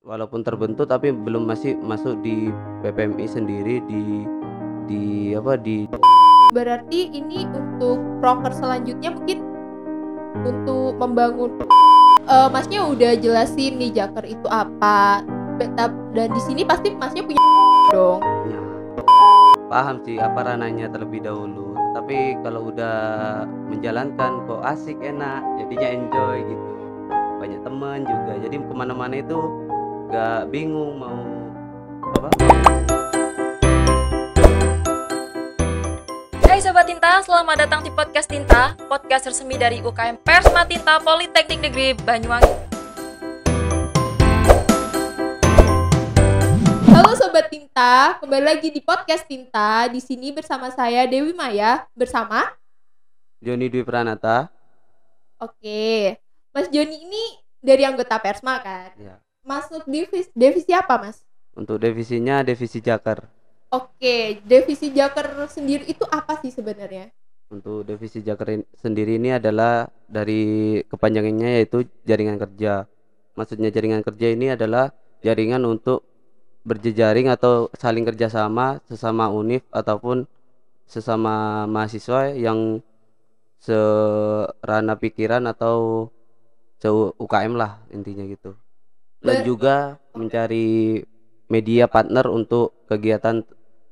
walaupun terbentuk tapi belum masih masuk di PPMI sendiri di di apa di Berarti ini untuk proker selanjutnya mungkin untuk membangun eh Masnya udah jelasin nih Jaker itu apa. Dan di sini pasti Masnya punya dong. ya, paham sih apa ranahnya terlebih dahulu tapi kalau udah menjalankan kok asik enak jadinya enjoy gitu banyak teman juga jadi ke mana-mana itu gak bingung mau apa? Hai Sobat Tinta, selamat datang di Podcast Tinta Podcast resmi dari UKM Persma Tinta Politeknik Negeri Banyuwangi. Halo sobat Tinta, kembali lagi di podcast Tinta. Di sini bersama saya Dewi Maya. Bersama? Joni Dwi Pranata. Oke. Mas Joni ini dari anggota Persma kan? ya Masuk divisi divisi apa, Mas? untuk divisinya divisi Jakar Oke, divisi Jaker sendiri itu apa sih sebenarnya? Untuk divisi Jakar in- sendiri ini adalah dari kepanjangannya yaitu jaringan kerja. Maksudnya jaringan kerja ini adalah jaringan untuk berjejaring atau saling kerjasama sesama univ ataupun sesama mahasiswa yang serana pikiran atau se UKM lah intinya gitu. Dan juga mencari media partner untuk kegiatan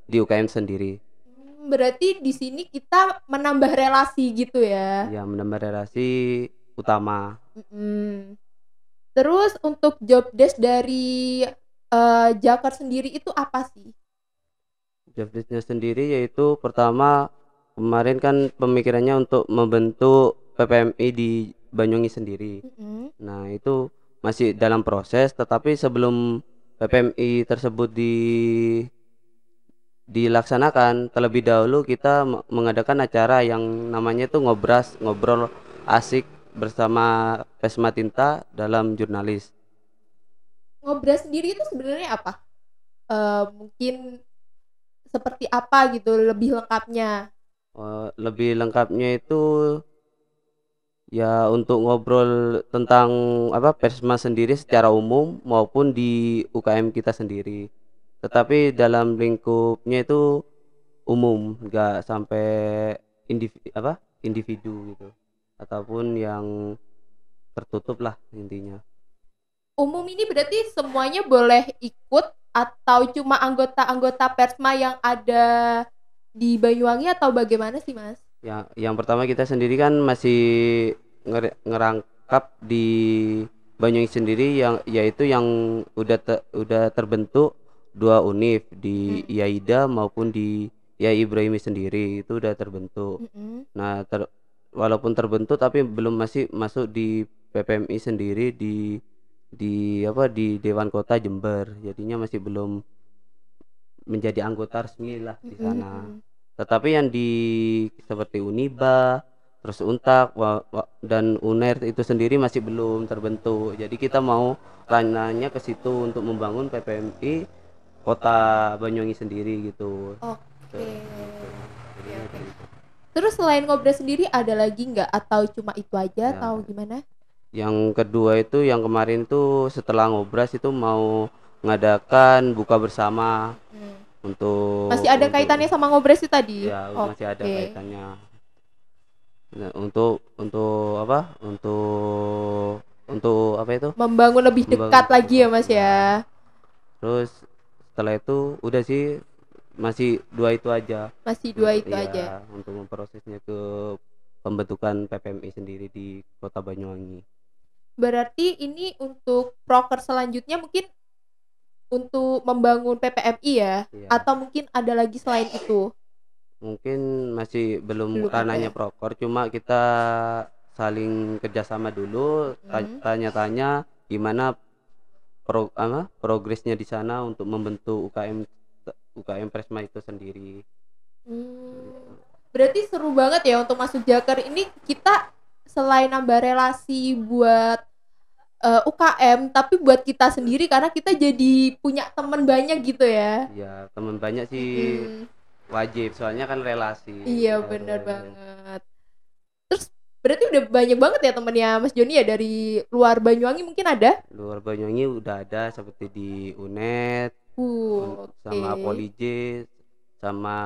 di UKM sendiri. Hmm, Berarti di sini kita menambah relasi gitu ya. Ya menambah relasi utama. Mm-mm. Terus untuk job desk dari eh, Jaker sendiri itu apa sih? Job desk-nya sendiri yaitu pertama kemarin kan pemikirannya untuk membentuk PPMI di Banyuwangi sendiri. Mm-mm. Nah, itu masih dalam proses tetapi sebelum PPMI tersebut di dilaksanakan terlebih dahulu kita me- mengadakan acara yang namanya itu ngobras ngobrol asik bersama Pesma Tinta dalam jurnalis. Ngobras sendiri itu sebenarnya apa? Eh, mungkin seperti apa gitu lebih lengkapnya? Eh, lebih lengkapnya itu ya untuk ngobrol tentang apa Persma sendiri secara umum maupun di UKM kita sendiri. Tetapi dalam lingkupnya itu umum, nggak sampai individu apa individu gitu ataupun yang tertutup lah intinya. Umum ini berarti semuanya boleh ikut atau cuma anggota-anggota Persma yang ada di Banyuwangi atau bagaimana sih, Mas? Yang yang pertama kita sendiri kan masih nger- ngerangkap di Banyuwangi sendiri yang yaitu yang udah te- udah terbentuk dua univ di Hmm. IAIDA maupun di IAI Ibrahimi sendiri itu udah terbentuk. Mm-mm. Nah, ter- walaupun terbentuk tapi belum masih masuk di PPMI sendiri di di apa di Dewan Kota Jember. Jadinya masih belum menjadi anggota resmi lah di sana. Mm-mm. Tetapi yang di seperti Uniba, terus Untak wa- wa- dan UNER itu sendiri masih belum terbentuk. Jadi kita mau ranahnya ke situ untuk membangun PPMI Kota Banyuwangi sendiri gitu. Oke. Gitu. Terus selain ngobras sendiri ada lagi nggak atau cuma itu aja Ya. atau gimana? Yang kedua itu yang kemarin tuh setelah ngobras itu mau mengadakan buka bersama untuk Masih ada untuk- kaitannya sama ngobras itu tadi? Ya, masih ada Oke. kaitannya. Nah, untuk untuk apa? Untuk untuk apa itu? Membangun lebih Membangun dekat lagi ya Mas ya. ya. Terus setelah itu udah sih masih dua itu aja. Masih dua itu Iya, aja. Untuk memprosesnya ke pembentukan PPMI sendiri di Kota Banyuwangi. Berarti ini untuk proker selanjutnya mungkin untuk membangun PPMI ya Iya. atau mungkin ada lagi selain itu. Mungkin masih belum Belum ranahnya ya? prokor, cuma kita saling kerjasama dulu, Hmm. tanya-tanya gimana pro, apa, progresnya di sana untuk membentuk UKM UKM Presma itu sendiri. Hmm, Berarti seru banget ya untuk masuk Jaker ini kita selain nambah relasi buat eh, UKM tapi buat kita sendiri karena kita jadi punya teman banyak gitu ya. Ya teman banyak sih Hmm. wajib, soalnya kan relasi. Iya bener banget. Terus Berarti udah banyak banget ya temennya Mas Joni ya dari luar Banyuwangi mungkin ada? luar Banyuwangi udah ada seperti di UNED Uh, sama Polij sama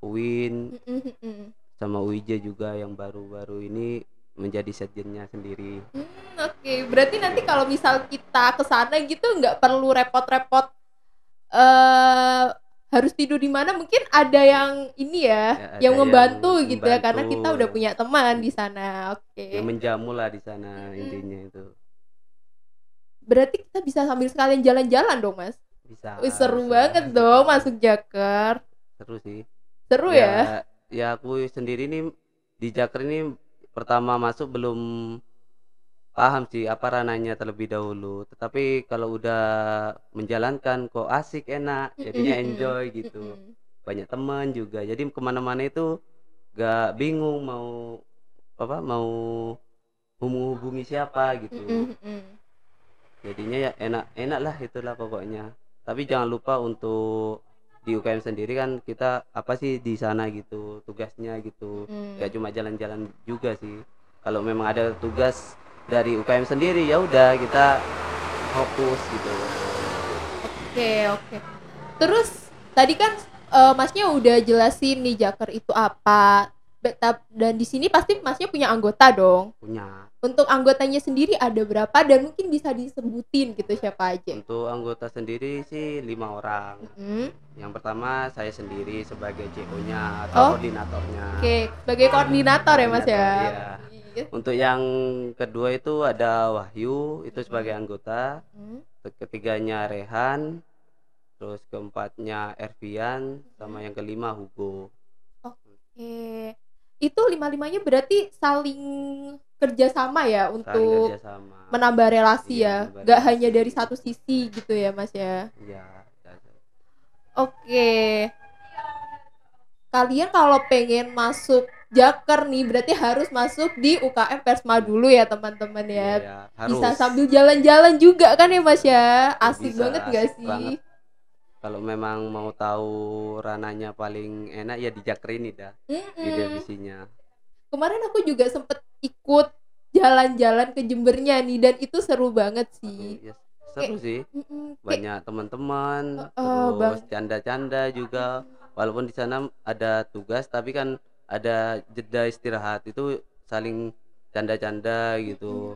UIN Mm, mm, mm. sama UIJ juga yang baru-baru ini menjadi sekjennya sendiri Oke, berarti nanti kalau misal kita ke sana gitu nggak perlu repot-repot eh harus tidur di mana mungkin ada yang ini ya, Ya, yang membantu yang gitu ya karena membantu. kita udah punya teman di sana. Oke. yang menjamu lah di sana Mm-mm. intinya itu Berarti kita bisa sambil sekalian jalan-jalan dong, Mas. bisa Wih, seru bisa. banget dong masuk Jaker. seru sih Seru ya? ya aku sendiri nih di Jaker ini pertama masuk belum paham sih apa rananya terlebih dahulu. Tetapi kalau udah menjalankan kok asik enak jadinya enjoy gitu. Banyak teman juga. Jadi ke mana-mana itu gak bingung mau apa mau menghubungi siapa gitu. Jadinya ya enak enak lah itulah pokoknya. Tapi jangan lupa untuk di UKM sendiri kan kita apa sih di sana gitu tugasnya gitu. Mm. gak cuma jalan-jalan juga sih. Kalau memang ada tugas dari UKM sendiri ya udah kita fokus gitu Oke, oke. Terus tadi kan eh, Masnya udah jelasin nih Jaker itu apa. Betap- Dan di sini pasti Masnya punya anggota dong. punya Untuk anggotanya sendiri ada berapa dan mungkin bisa disebutin gitu siapa aja. untuk anggota sendiri sih lima orang Hmm. yang pertama saya sendiri sebagai CO-nya Oh. atau koordinatornya Oke, sebagai koordinator ya Mas ya. Koordinator, iya. Iya. untuk yang kedua itu ada Wahyu itu sebagai anggota Hmm. ketiganya Rehan terus keempatnya Ervian sama yang kelima Hugo Oke. Itu lima-limanya berarti saling kerjasama ya saling untuk kerjasama menambah relasi Iya, ya. menambah Gak relasi. hanya dari satu sisi gitu ya Mas ya. Iya, iya. Oke. Kalian kalau pengen masuk Jaker nih berarti harus masuk di UKM Persma dulu ya teman-teman ya. Iya, harus Bisa sambil jalan-jalan juga kan ya Mas ya. Asik Bisa, banget gak asik sih? banget. kalau memang mau tahu rananya paling enak ya di Jakri ini dah di Mm-mm. divisinya Kemarin aku juga sempet ikut jalan-jalan ke Jembernya nih dan itu seru banget sih. Ya, seru sih Mm-mm, kayak- banyak teman-teman Bang. terus canda-canda juga walaupun di sana ada tugas tapi kan ada jeda istirahat itu saling canda-canda gitu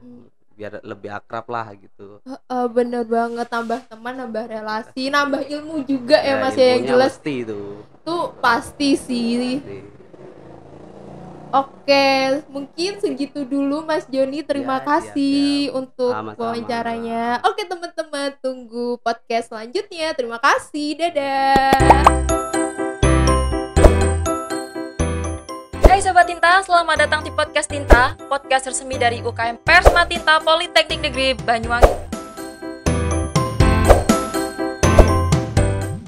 biar lebih akrab lah gitu Heeh, bener banget nambah teman, nambah relasi, nambah ilmu juga ya, Mas ya yang jelas mesti itu tuh pasti sih. Mesti. Oke, mungkin segitu dulu Mas Joni. Terima Ya, siap, kasih siap. untuk Sama-sama. wawancaranya. Oke, teman-teman, tunggu podcast selanjutnya. Terima kasih. Dadah. Sobat Tinta, selamat datang di Podcast Tinta, podcast resmi dari UKM Persma Tinta Politeknik Negeri Banyuwangi.